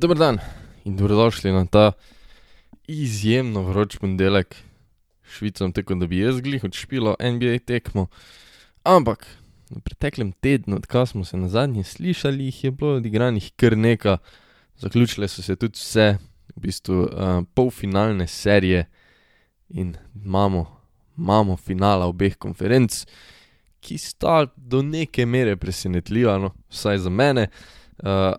Dober dan in dobrodošli na ta izjemno vroč ponedeljek. Švicam tako, da bi jaz glih odšpilo NBA tekmo. Ampak v preteklem tednu, odkar smo se na zadnje slišali, jih je bilo odigranih kar nekaj. Zaključile so se tudi vse, v bistvu uh, polfinalne serije in imamo, imamo finala obeh konferenc, ki sta do neke mere presenetljiva, no, vsaj za mene. Uh,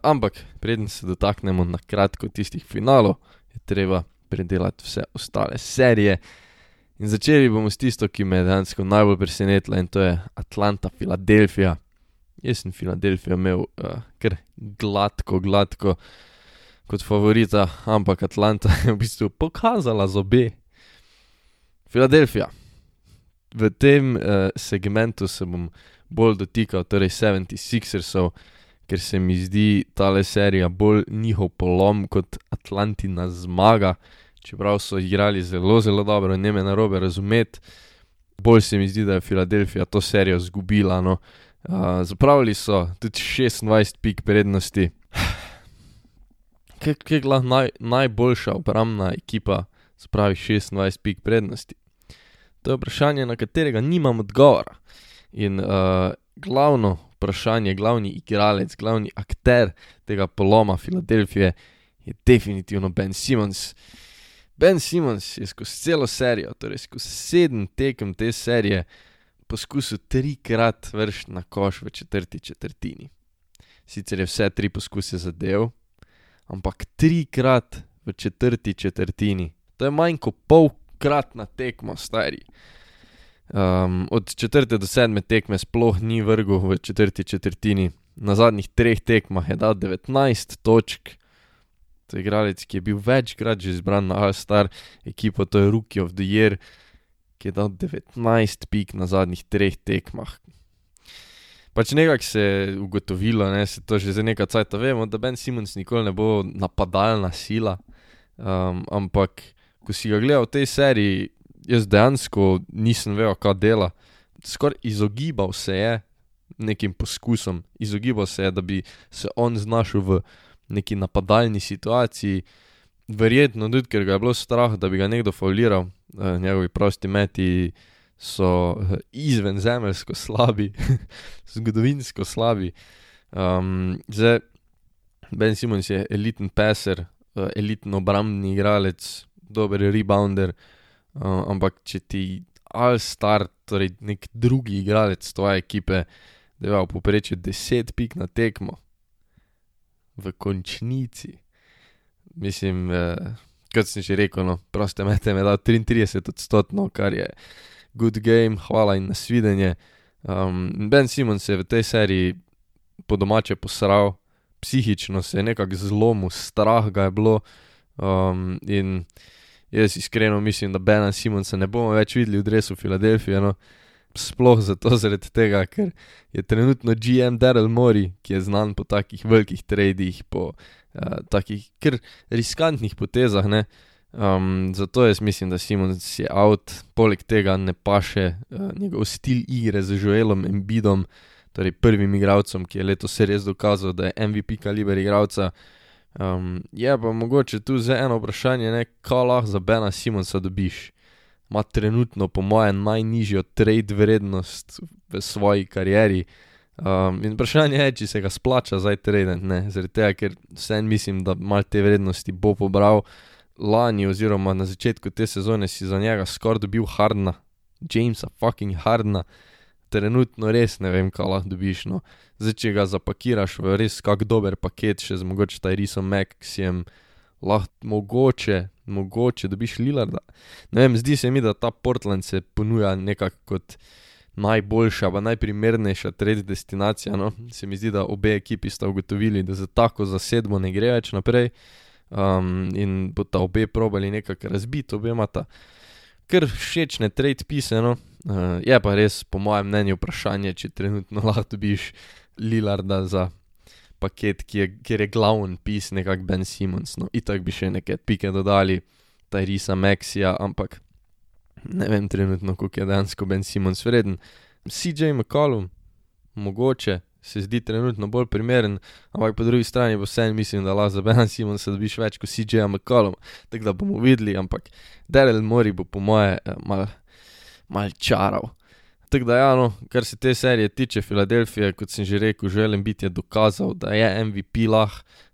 ampak, preden se dotaknemo na kratko tistih finalov, je treba predelati vse ostale serije. In začeli bomo s tisto, ki me je dejansko najbolj presenetila, in to je Atlanta, Filadelfija. Jaz sem Filadelfijo imel uh, kar gladko, gladko kot favorita, ampak Atlanta je v bistvu pokazala zobe. Filadelfija. V tem uh, segmentu se bom bolj dotikal, torej 76ersov ker se mi zdi ta serija bolj njihov polom kot Atlantina zmaga, čeprav so igrali zelo, zelo dobro, ne me na robe razumeti. Bolj se mi zdi, da je Filadelfija to serijo izgubila. No. Uh, zapravili so tudi 26 pik prednosti. Kaj je bila naj, najboljša obrambna ekipa, spravi 26 pik prednosti? To je vprašanje, na katerega nimam odgovora. In uh, glavno vprašanje, glavni igralec, glavni akter tega poloma Filadelfije je definitivno Ben Simons. Ben Simons je skozi celo serijo, torej skozi sedem tekem te serije, poskusil trikrat vršiti na koš v četrti četrtini. Sicer je vse tri poskuse zadev, ampak trikrat v četrti četrtini. To je manj kot polkratna tekma, stari. Um, od četrte do sedme tekme sploh ni vrgel v četrti četrtini, na zadnjih treh tekmah je dal 19 točk. To je igralec, ki je bil večkrat že izbran na All-Star ekipo, to je Rookie of the Year, ki je dal 19 pik na zadnjih treh tekmah. Pač nekako se je ugotovilo, ne, se to že za nekaj časa vemo, da Ben Simons nikoli ne bo napadalna sila, um, ampak ko si ga gledal v tej seriji, jaz dejansko nisem vedel, kaj dela. Skoraj izogibal se je nekim poskusom, izogibal se je, da bi se on znašel v neki napadalni situaciji. Verjetno tudi, ker ga je bilo strah, da bi ga nekdo fauliral, eh, njegovi prosti meti so eh, izvenzemeljsko slabi, zgodovinsko slabi. Um, zdaj, Ben Simons je eliten peser, eh, eliten obrambni igralec, dober rebounder. Uh, ampak če ti All-Star, torej nek drugi igralec tvoje ekipe, da je v povprečju 10 pik na tekmo, v končnici, mislim, eh, kot sem že rekel, no, proste mete me da 33 odstotno, kar je good game, hvala in nasvidenje. Um, ben Simon se je v tej seriji po domače posral, psihično se je nekako zlomil, strah ga je bilo um, in Jaz iskreno mislim, da Bena Simonsa ne bomo več videli v Dresu Filadelfije. No. Sploh zato, tega, ker je trenutno GM Daryl Mori, ki je znan po takih velikih tradih, po uh, takih kar riskantnih potezah. Um, zato jaz mislim, da Simons je out, poleg tega ne paše uh, njegov stil igre z Joelom Embidom, torej prvim igralcem, ki je letos res dokazal, da je MVP kaliber igralca. Um, je pa mogoče tu za eno vprašanje, kaj lahko za Bena Simonsa dobiš. Ma trenutno, po mojem, najnižjo trade vrednost v svoji karieri. Um, in vprašanje je, če se ga splača zdaj trade, ne, zaradi tega, ker vsem mislim, da mal te vrednosti bo pobral. Lani, oziroma na začetku te sezone, si za njega skoraj dobil Hardna, Jamesa fucking Hardna trenutno res ne vem, kaj lahko dobiš. No. Zdaj, če ga zapakiraš v res kak dober paket, še z mogoče taj risom Maxijem, lahko mogoče, mogoče dobiš Lillarda. Ne vem, zdi se mi, da ta Portland se ponuja nekako kot najboljša, pa najprimernejša trade destinacija. No. Se mi zdi, da obe ekipi sta ugotovili, da za tako zasedbo ne gre več naprej. Um, in bo ta obe probali nekako razbiti, obe imata kar všečne trade pise. No. Uh, je pa res, po mojem mnenju, vprašanje, če trenutno lahko dobiš Lillarda za paket, ki je, kjer je glavni pis, nekako Ben Simons. No, itak bi še nekaj pike dodali, ta Risa Maxija, ampak ne vem trenutno, koliko je dejansko Ben Simons vreden. CJ McCollum, mogoče, se zdi trenutno bolj primeren, ampak po drugi strani pa vseeno mislim, da lahko za Bena Simonsa dobiš več kot CJ McCollum, tako da bomo videli, ampak Daryl Mori bo po moje uh, mal, mal čaral. Tako da, ja, no, kar se te serije tiče, Filadelfije, kot sem že rekel, želim biti dokazal, da je MVP lah,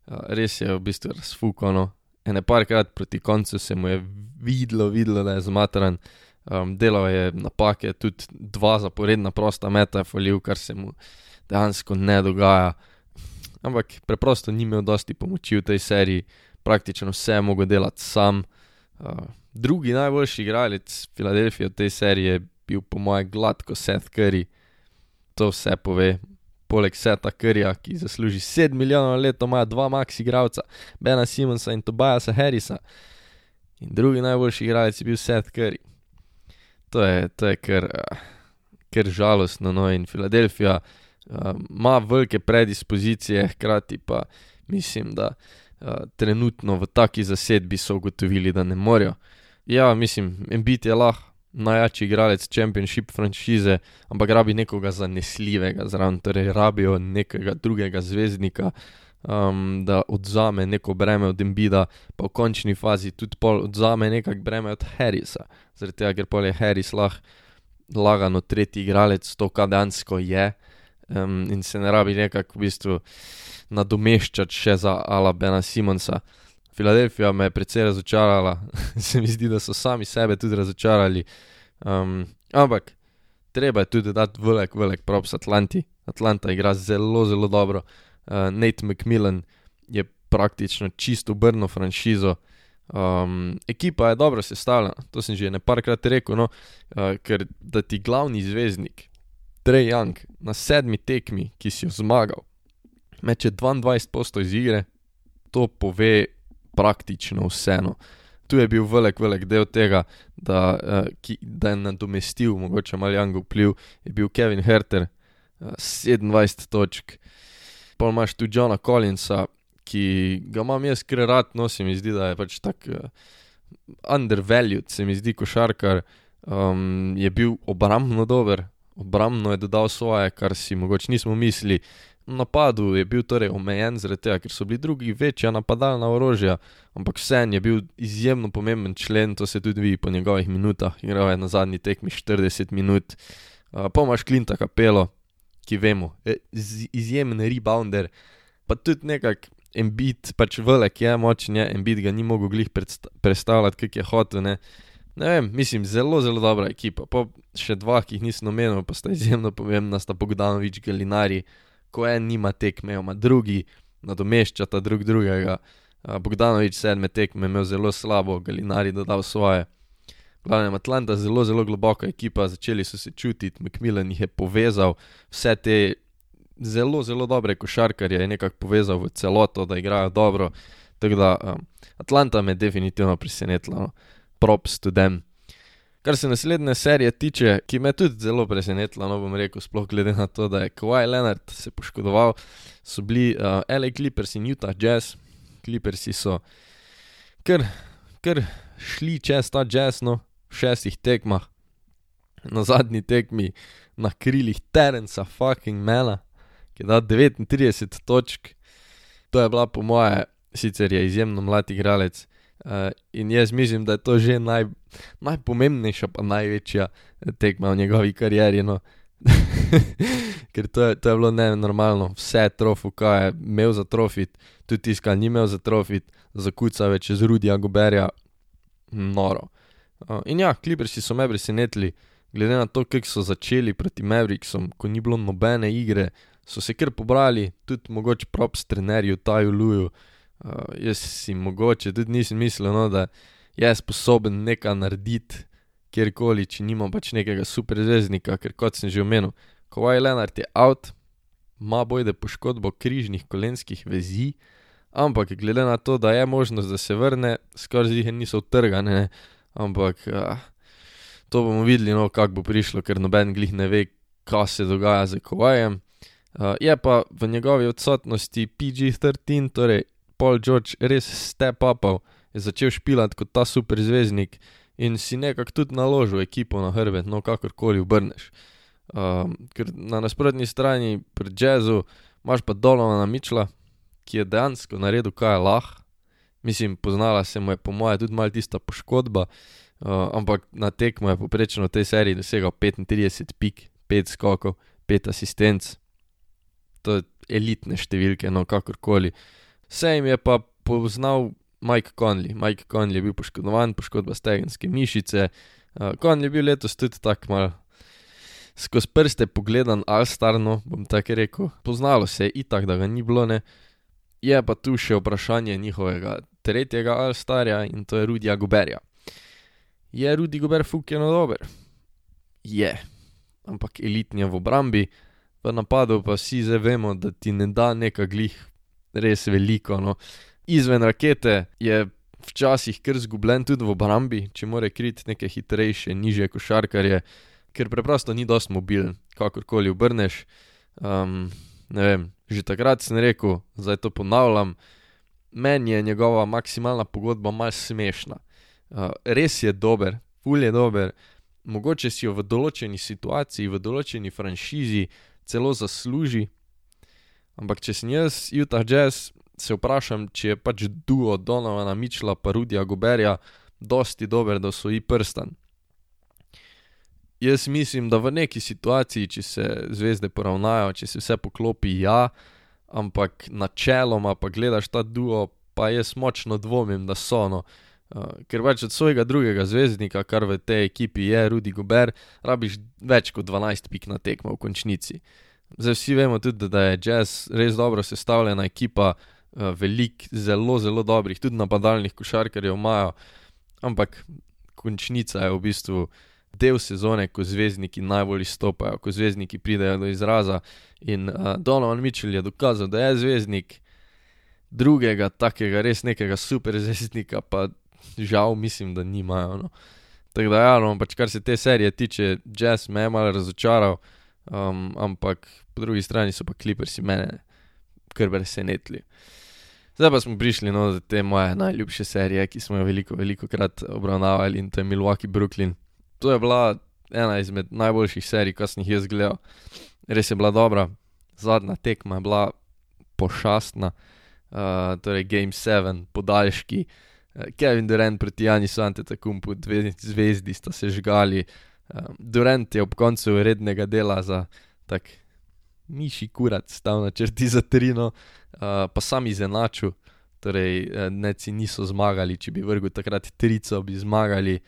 uh, res je v bistvu razfukano. Ene parkrat proti koncu se mu je videlo, videlo, da je zmatran, um, delal je napake, tudi dva zaporedna prosta meta je falil, kar se mu dejansko ne dogaja. Ampak preprosto ni imel dosti pomoči v tej seriji, praktično vse je mogel delati sam. Uh, drugi najboljši igralec Filadelfije v tej seriji je bil, po mojem, gladko Seth Curry. To vse pove. Poleg Seta Curryja, ki zasluži 7 milijonov na leto, ima dva max igralca, Bena Simonsa in Tobiasa Harrisa. In drugi najboljši igralec je bil Seth Curry. To je, to je kar, uh, kar žalostno. No, in Filadelfija ima uh, velike predispozicije, hkrati pa mislim, da uh, trenutno v taki zasedbi so ugotovili, da ne morejo. Ja, mislim, MBT je lahko najjačji igralec Championship franšize, ampak rabi nekoga zanesljivega zraven, torej rabijo nekega drugega zvezdnika. Um, da odzame neko breme od Embida, pa v končni fazi tudi pol odzame nekaj breme od Harrisa, zaradi tega, ker pol je Harris lahko lagano tretji igralec, to kaj dejansko je, um, in se ne rabi nekako v bistvu nadomeščati še za Alabama Simonsa. Filadelfija me je precej razočarala, se mi zdi, da so sami sebe tudi razočarali. Um, ampak treba je tudi dati velik, velik props Atlanti. Atlanta igra zelo, zelo dobro. Uh, Nate McMillan je praktično čisto obrnil franšizo. Um, ekipa je dobro sestavljena, to sem že nekajkrat rekel, no, uh, ker da ti glavni zvezdnik, Trey Young, na sedmi tekmi, ki si jo zmagal, meče 22 posto iz igre, to pove praktično vseeno. Tu je bil velik, velik del tega, da, uh, ki, da je nadomestil, mogoče malo Young vpliv, je bil Kevin Herter, uh, 27 točk. Pa imaš tu Johna Collinsa, ki ga imam jaz kar rad, no se mi zdi, da je pač tako uh, undervalued, se mi zdi košarkar, um, je bil obrambno dober, obrambno je dodal svoje, kar si mogoče nismo mislili napadu je bil torej omejen, tega, ker so bili drugi večja napadalna orožja, ampak vseeno je bil izjemno pomemben člen, to se tudi vidi po njegovih minutah. Igral je na zadnji tekmi 40 minut, uh, pa imaš Klinta Kapelo, ki vemo, je izjemen rebounder, pa tudi nekak. Embit, pač velik je, močen je, embit ga ni mogel glih predstavljati, kak je hotel. Ne. Ne vem, mislim, zelo, zelo dobra ekipa. Pa še dva, ki jih nisem omenil, pa sta izjemno pomembna, sta Bogdanovič, Galinari, ko en nima tekme, ima drugi, nadomeščata drug drugega. Bogdanovič sedme tekme imel zelo slabo, Galinari dodal svoje. Glavno, Atlanta je zelo, zelo globoka ekipa, začeli so se čutiti, McMillan jih je povezal, vse te zelo, zelo dobre košarkarje je nekako povezal v celoto, da igrajo dobro. Tako da um, Atlanta me je definitivno presenetila, no. Props to them. Kar se naslednje serije tiče, ki me tudi zelo presenetila, no bom rekel, sploh glede na to, da je Kawhi Leonard se poškodoval, so bili uh, LA Clippers in Utah Jazz. Clippersi so kar, kar šli čez ta jazz, no, v šestih tekmah, na zadnji tekmi na krilih Terenca fucking Mela, ki je dal 39 točk. To je bila po moje, sicer je izjemno mlad igralec. Uh, in jaz mislim, da je to že naj, najpomembnejša, pa največja tekma v njegovi karieri. No. Ker to je, to je bilo ne normalno, vse trofu, kaj je imel za trofit, tudi tiskal, ni imel za trofit, za kuca več z Rudija Goberja, noro. Uh, in ja, kliprsi so me presenetili, glede na to, kako so začeli proti Mavericksom, ko ni bilo nobene igre, so se kar pobrali, tudi mogoče props trenerju Taju Luju. Jaz si mogoče tudi nisem mislil, no, da je sposoben nekaj narediti, kjerkoli, če nima pač nekega superzvezdnika, ker kot sem že omenil, ko je Leonard je out, ima bojde poškodbo križnih kolenskih vezi, ampak glede na to, da je možnost, da se vrne, skoraj zdi, niso utrgane, ampak uh, to bomo videli, no, kako bo prišlo, ker noben glih ne ve, kaj se dogaja z Kowajem. Uh, je pa v njegovi odsotnosti PG-13, torej Paul George res step upal, je začel špilati kot ta superzvezdnik in si nekako tudi naložil ekipo na hrbet, no kakorkoli obrneš. Um, ker na nasprotni strani pri jazzu imaš pa Dolovana Mičla, ki je dejansko naredil, kaj je lahko. Mislim, poznala se mu je, po mojem, tudi malo tista poškodba, uh, ampak na tekmo je poprečno v tej seriji dosegal 35 pik, 5 skokov, 5 asistenc. To je elitne številke, no kakorkoli. Vse jim je pa poznal Mike Conley. Mike Conley je bil poškodovan, poškodba stegenske mišice. Uh, Conley je bil letos tudi tako mal. Skozi prste pogledan, alstarno, bom tako rekel, poznalo se je itak, da ga ni bilo, ne. Je pa tu še vprašanje njihovega tretjega alstarja in to je Rudija Goberja. Je Rudi Gober fukeno dober? Je, ampak elitni je v obrambi, v napadu pa vsi zdaj vemo, da ti ne da neka glih res veliko, no izven rakete je včasih kar zgubljen tudi v obrambi, če more kriti neke hitrejše, nižje košarkarje, ker preprosto ni dosti mobilen, kakorkoli obrneš. Um, ne vem, že takrat sem rekel, zdaj to ponavljam, meni je njegova maksimalna pogodba malce smešna. Uh, res je dober, ful je dober, mogoče si jo v določeni situaciji, v določeni franšizi celo zasluži. Ampak če sem jaz Utah Jazz, se vprašam, če je pač duo Donovana Mičla pa Rudija Goberja dosti dober, da osvoji prstan. Jaz mislim, da v neki situaciji, če se zvezde poravnajo, če se vse poklopi, ja, ampak načeloma pa gledaš ta duo, pa jaz močno dvomim, da so no. Uh, ker pač od svojega drugega zvezdnika, kar v tej ekipi je Rudi Gober, rabiš več kot 12 pik na tekmo v končnici. Zdaj vsi vemo tudi, da je jazz res dobro sestavljena ekipa, uh, uh, veliko zelo, zelo dobrih, tudi napadalnih košarkarjev imajo, ampak končnica je v bistvu del sezone, ko zvezdniki najbolj izstopajo, ko zvezdniki pridejo do izraza. In uh, Donovan Mitchell je dokazal, da je zvezdnik drugega, takega res nekega super zvezdnika, pa žal mislim, da nimajo. No. Tako da, ja, no, pač kar se te serije tiče, jazz me je malo razočaral, um, ampak po drugi strani so pa klipersi mene kar presenetili. Zdaj pa smo prišli no, do te moje najljubše serije, ki smo jo veliko, veliko krat obravnavali in to je Milwaukee Brooklyn. To je bila ena izmed najboljših serij, kar sem jih jaz gledal. Res je bila dobra, zadnja tekma je bila pošastna, uh, torej Game 7, podaljški. Kevin Durant proti Jani Sante, tako po dve zvezdi sta se žgali. Um, Durant je ob koncu rednega dela za tak miši kurat, stal na črti za trino, uh, pa sam izenačil, torej neci niso zmagali, če bi vrgel takrat trico, bi zmagali.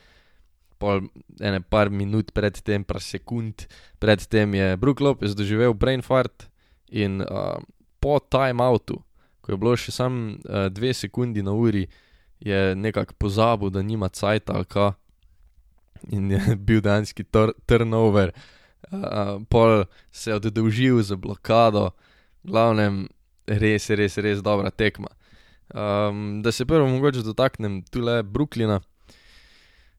Pol ene par minut predtem, par sekund predtem je Brook Lopez doživel brain fart in uh, po timeoutu, ko je bilo še samo uh, dve sekundi na uri, je nekako pozabil, da nima cajt ali ka in je bil danski turnover. Uh, pol se je oddolžil za blokado, glavnem, res, res, res dobra tekma. Um, da se prvo mogoče dotaknem tule Brooklyna.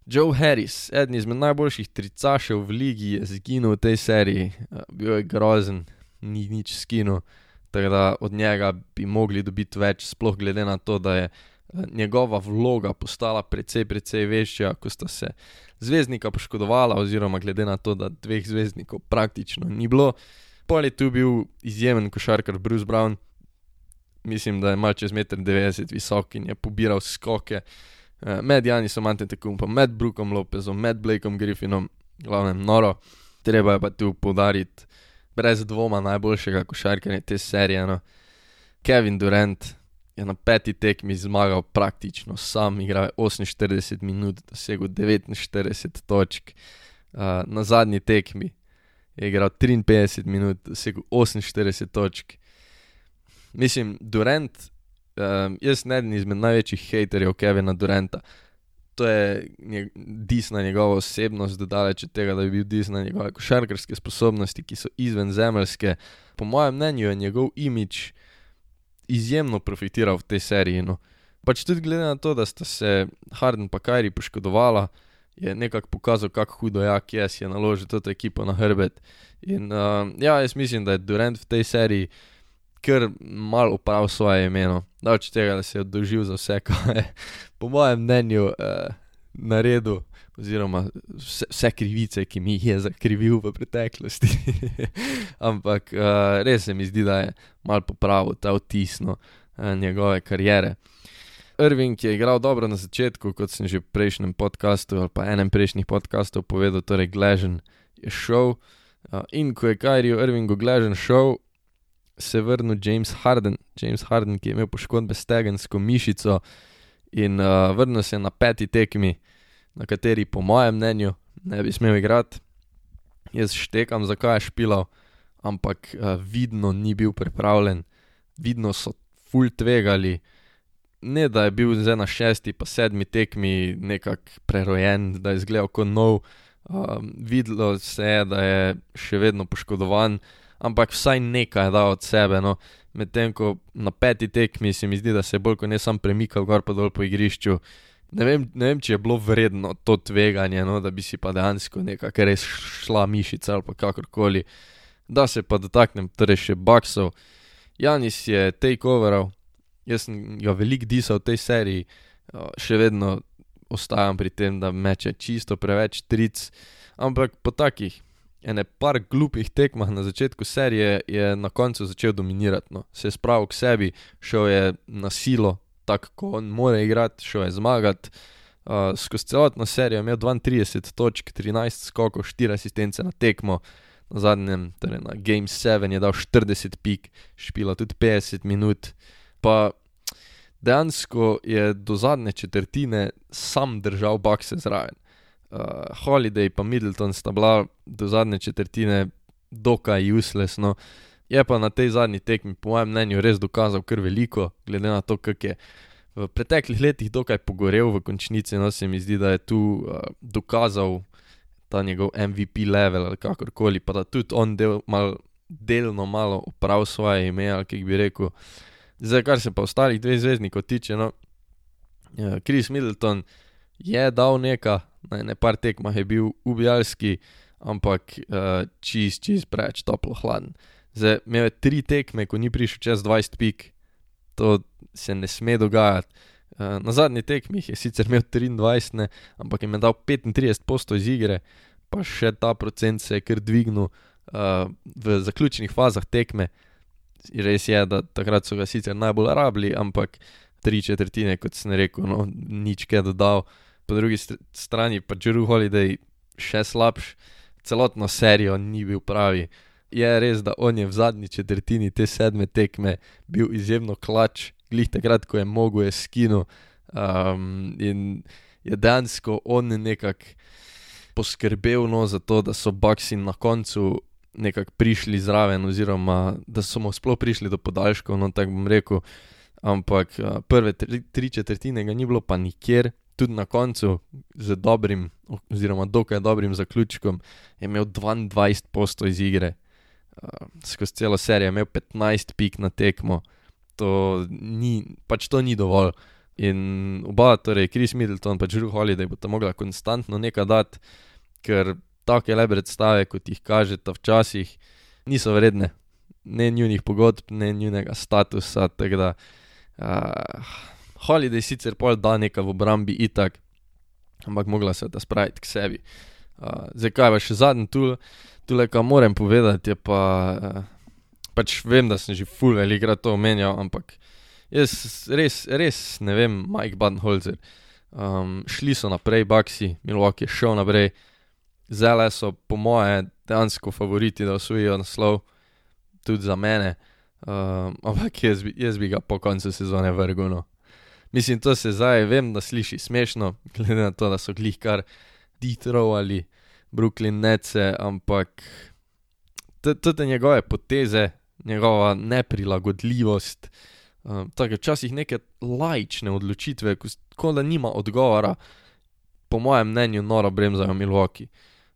Joe Harris, eden izmed najboljših tricašev v ligi, je zginil v tej seriji, uh, bil je grozen, ni nič skinil, tako da od njega bi mogli dobiti več, sploh glede na to, da je njegova vloga postala precej, precej večja, ko sta se zvezdnika poškodovala, oziroma glede na to, da dveh zvezdnikov praktično ni bilo. Pol je tu bil izjemen košarkar Bruce Brown, mislim, da je mal čez 1,90 m visok in je pobiral skoke. Uh, med Janisom Antetokompom, med Brookom Lopezom, med Blakeom Griffinom, glavnem noro. Treba je pa tu poudariti, brez dvoma najboljšega košarkarja te serije. No. Kevin Durant, je na peti tekmi zmagal praktično sam, igral je 48 minut, dosegel 49 točk. Uh, na zadnji tekmi je igral 53 minut, dosegel 48 točk. Mislim, Durant, um, jaz sem eden izmed največjih haterjev Kevina Duranta. To je dis na njegovo osebnost, dodaleč od tega, da bi bil dis na njegove košarkarske sposobnosti, ki so izven zemeljske. Po mojem mnenju je njegov imič izjemno profitiral v tej seriji. No. Pač tudi glede na to, da sta se Harden in Kajri poškodovala, je nekako pokazal, kako hudo je, si je naložil to ekipo na hrbet. In uh, ja, jaz mislim, da je Durant v tej seriji kar mal upravil svoje ime. No. Da od tega, da se je oddolžil za vse, kar je, po mojem mnenju, uh, naredil, oziroma vse, vse krivice, ki mi jih je zakrivil v preteklosti. Ampak uh, res se mi zdi, da je mal popravil ta vtisno uh, njegove kariere. Irving je igral dobro na začetku, kot sem že v prejšnjem podkastu ali pa enem prejšnjih podkastov povedal, torej Gležen je šel. Uh, in ko je Kajrijo Irvingu Gležen šel, se je vrnil James Harden, James Harden, ki je imel poškodbe stegensko mišico in uh, vrnil se je na peti tekmi, na kateri, po mojem mnenju, ne bi smel igrati. Jaz štekam, zakaj je špilal, ampak uh, vidno ni bil pripravljen, vidno so full tvegali ne da je bil zdaj na šesti, pa sedmi tekmi nekako prerojen, da je izgledal kot nov. Um, videlo se je, da je še vedno poškodovan, ampak vsaj nekaj je dal od sebe. No. Medtem ko na peti tekmi se mi zdi, da se je bolj kot ne sam premikal gor pa dol po igrišču. Ne vem, ne vem, če je bilo vredno to tveganje, no, da bi si pa dejansko nekako res šla mišica ali kakorkoli. Da se pa dotaknem torej še baksov. Janis je takeoveral, Jaz sem ga veliko disal v tej seriji, še vedno ostajam pri tem, da meče čisto preveč tric. Ampak po takih, ene par glupih tekmah na začetku serije, je na koncu začel dominirati. No. Se je spravil k sebi, šel je na silo, tako kot on more igrati, šel je zmagati. Uh, skozi celotno serijo je imel 32 točk, 13 skokov, 4 asistence na tekmo. Na zadnjem, torej na Game 7 je dal 40 pik, špila tudi 50 minut. Pa dejansko je do zadnje četrtine sam držal bakse zraven. Uh, Holiday in Middleton sta bila do zadnje četrtine dokaj useless. No. Je pa na tej zadnji tekmi, po mojem mnenju, res dokazal kar veliko, glede na to, kako je v preteklih letih dokaj pogorel v končnici. No, se mi zdi, da je tu uh, dokazal ta njegov MVP level ali kakorkoli, pa da tudi on del, mal, delno malo upravil svoje ime, ali kaj bi rekel. Uh, Zdaj, kar se pa ostalih dveh zvezdnikov tiče, no, Kris ja, Middleton je dal nekaj, na ne par tekmah je bil ubijalski, ampak uh, čist, čist preveč toplo hladen. Zdaj, imel je tri tekme, ko ni prišel čez 20 pik, to se ne sme dogajati. Uh, na zadnji tekmi je sicer imel 23, ne, ampak je imel dal 35 postov iz igre, pa še ta procent se je kar dvignil uh, v zaključnih fazah tekme res je, da takrat so ga sicer najbolj rabili, ampak tri četrtine, kot sem rekel, no, nič kaj dodal. Po drugi strani pa Drew Holiday še slabš, celotno serijo ni bil pravi. Je res, da on je v zadnji četrtini te sedme tekme bil izjemno klač, glih takrat, ko je mogel je skinu um, in je dejansko on nekako poskrbel no, za to, da so Bucksi na koncu nekako prišli zraven, oziroma da so mu sploh prišli do podaljškov, no tako bom rekel. Ampak prve tri, tri četrtine ga ni bilo pa nikjer, tudi na koncu z dobrim, oziroma dokaj dobrim zaključkom, je imel 22 postov iz igre. Skozi celo serijo je imel 15 pik na tekmo, to ni, pač to ni dovolj. In oba, torej Kris Middleton in pa Drew Holiday, bo ta mogla konstantno nekaj dati, ker take le predstave, kot jih kažete včasih, niso vredne ne njunih pogodb, ne njunega statusa. Tako da, uh, Holiday sicer pol da nekaj v obrambi itak, ampak mogla se da spraviti k sebi. Uh, zdaj, kaj pa še zadnji tu, tu le kaj moram povedati, je pa, uh, pač vem, da sem že full velikrat to omenjal, ampak jaz res, res ne vem, Mike Badenholzer. Um, šli so naprej, Baxi, Milwaukee je šel naprej. Zele so, po moje, dejansko favoriti, da osvojijo naslov, tudi za mene. Um, ampak jaz bi, jaz bi ga po koncu sezone vrgel. No. Mislim, to se zdaj vem, da sliši smešno, glede na to, da so glih kar Detroit ali Brooklyn Nece, ampak tudi njegove poteze, njegova neprilagodljivost, um, tako včasih neke lajčne odločitve, kot da nima odgovora, po mojem mnenju, noro bremzajo Milwaukee.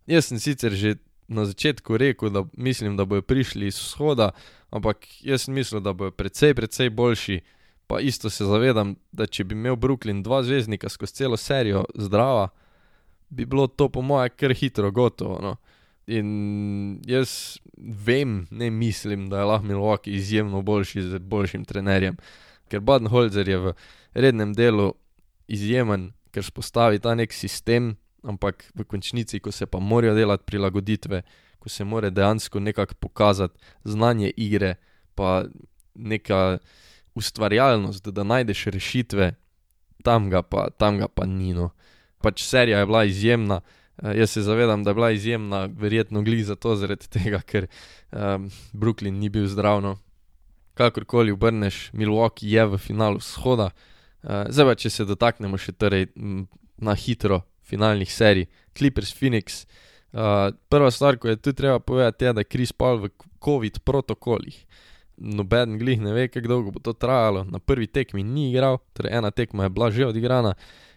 Jaz sem sicer že na začetku rekel, da mislim, da bodo prišli iz vzhoda, ampak jaz sem mislil, da bodo precej, precej boljši. Pa isto se zavedam, da če bi imel Brooklyn dva zvezdnika skozi celo serijo zdrava, bi bilo to po moje kar hitro gotovo. No. In jaz vem, ne mislim, da je lahko Milwaukee izjemno boljši z boljšim trenerjem, ker Baden-Holzer je v rednem delu izjemen, ker spostavi ta nek sistem, ampak v končnici, ko se pa morajo delati prilagoditve, ko se mora dejansko nekako pokazati znanje igre, pa neka ustvarjalnost, da najdeš rešitve, tam ga pa, tam ga pa ni. Pač serija je bila izjemna. Uh, jaz se zavedam, da je bila izjemna, verjetno glih zato, zaradi tega, ker um, Brooklyn ni bil zdrav. No. Kakorkoli obrneš, Milwaukee je v finalu shoda. Uh, zdaj pa, če se dotaknemo še torej, m, na hitro finalnih serij, Clippers Phoenix. Uh, prva stvar, ko je tu treba povedati, je, da je Kris Paul v COVID protokolih. Noben glih ne ve, kako dolgo bo to trajalo. Na prvi tekmi ni igral, torej ena tekma je bila že odigrana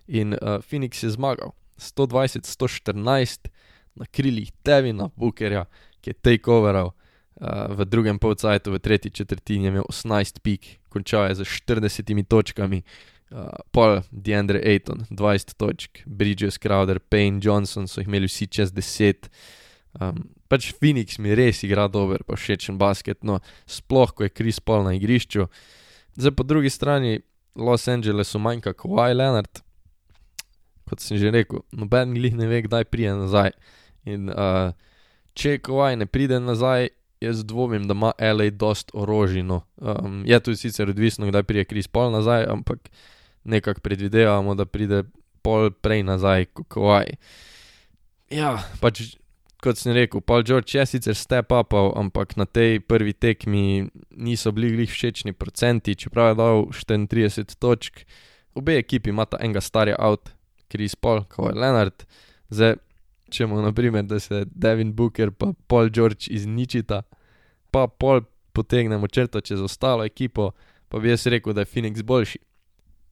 in uh, Phoenix je zmagal. 120-114 na krilih Tevina Bookerja, ki je takeoveral uh, v drugem polcajtu, v tretji četrtini je imel 18 pik, končal je z 40 točkami, uh, pol Deandre Ayton 20 točk, Bridges, Crowder, Payne, Johnson so jih imeli vsi čez 10. Um, pač Phoenix mi res igra dober, pa všečen basket, no, sploh ko je Chris Paul na igrišču. Zdaj po drugi strani Los Angelesu manjka Kawhi Leonard, kot sem že rekel, noben glih ne ve, kdaj pride nazaj. In uh, če Kowaj ne pride nazaj, jaz dvomim, da ima LA dost orožij. No. Um, je tudi sicer odvisno, kdaj pride Kris Paul nazaj, ampak nekako predvidevamo, da pride pol prej nazaj kot Kowaj. Ja, pač. Kot sem rekel, Paul George je sicer step upal, ampak na tej prvi tekmi niso bili glih všečni procenti, čeprav je dal 34 točk. Obe ekipi imata enega starega avta, Kris Paul, je Leonard. Zdaj, če mu naprimer, da se Devin Booker pa Paul George izničita, pa pol potegnemo črto čez ostalo ekipo, pa bi jaz rekel, da je Phoenix boljši.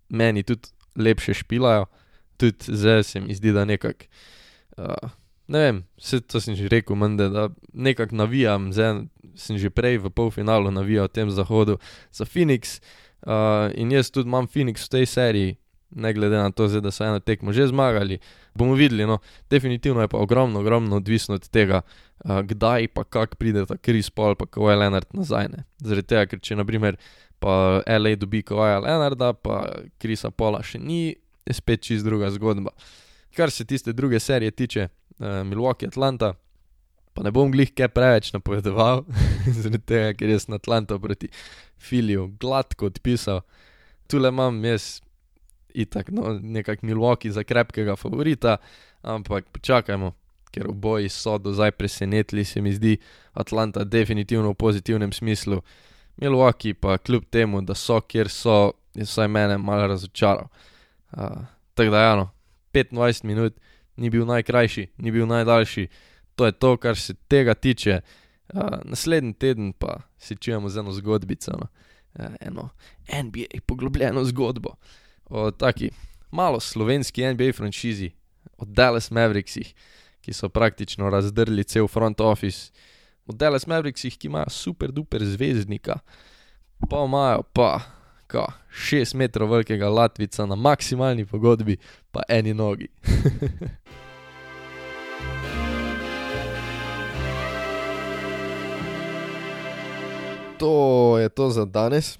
Meni tudi lepše špilajo, tudi zdaj se mi zdi, da nekako. Uh, ne vem, vse to sem že rekel, mende, da nekako navijam, zdaj sem že prej v polfinalu navijal v tem zahodu za Phoenix. Uh, in jaz tudi imam Phoenix v tej seriji, ne glede na to, zdaj, da so eno tekmo že zmagali. Bomo videli, no, definitivno je pa ogromno, ogromno odvisno od tega, uh, kdaj pa kak pride ta Kris Paul, pa Kowaj Leonard nazaj. Ne. Zaradi tega, ker če naprimer pa LA dobi Kowaja Leonarda, pa Krisa Paula še ni, je spet čist druga zgodba. Kar se tiste druge serije tiče, uh, Milwaukee Atlanta, pa ne bom glih kaj preveč napovedoval, zaradi tega, ker jaz na Atlanto proti Filiju gladko odpisal. Tule imam jaz itak, no, nekako Milwaukee za krepkega favorita, ampak počakajmo, ker oboji so do zdaj presenetili, se mi zdi Atlanta definitivno v pozitivnem smislu. Milwaukee pa kljub temu, da so kjer so, je vsaj mene malo razočaral. Uh, tako da, ja, no, 25 minut ni bil najkrajši, ni bil najdaljši, to je to, kar se tega tiče. Uh, naslednji teden pa si čujemo z eno zgodbico, no. uh, eno NBA poglobljeno zgodbo o taki malo slovenski NBA franšizi, o Dallas Mavericksih, ki so praktično razdrli cel front office, o Dallas Mavericksih, ki imajo super duper zvezdnika, pa imajo pa, ka, šest metrov velikega Latvica na maksimalni pogodbi, pa eni nogi. To je to za danes.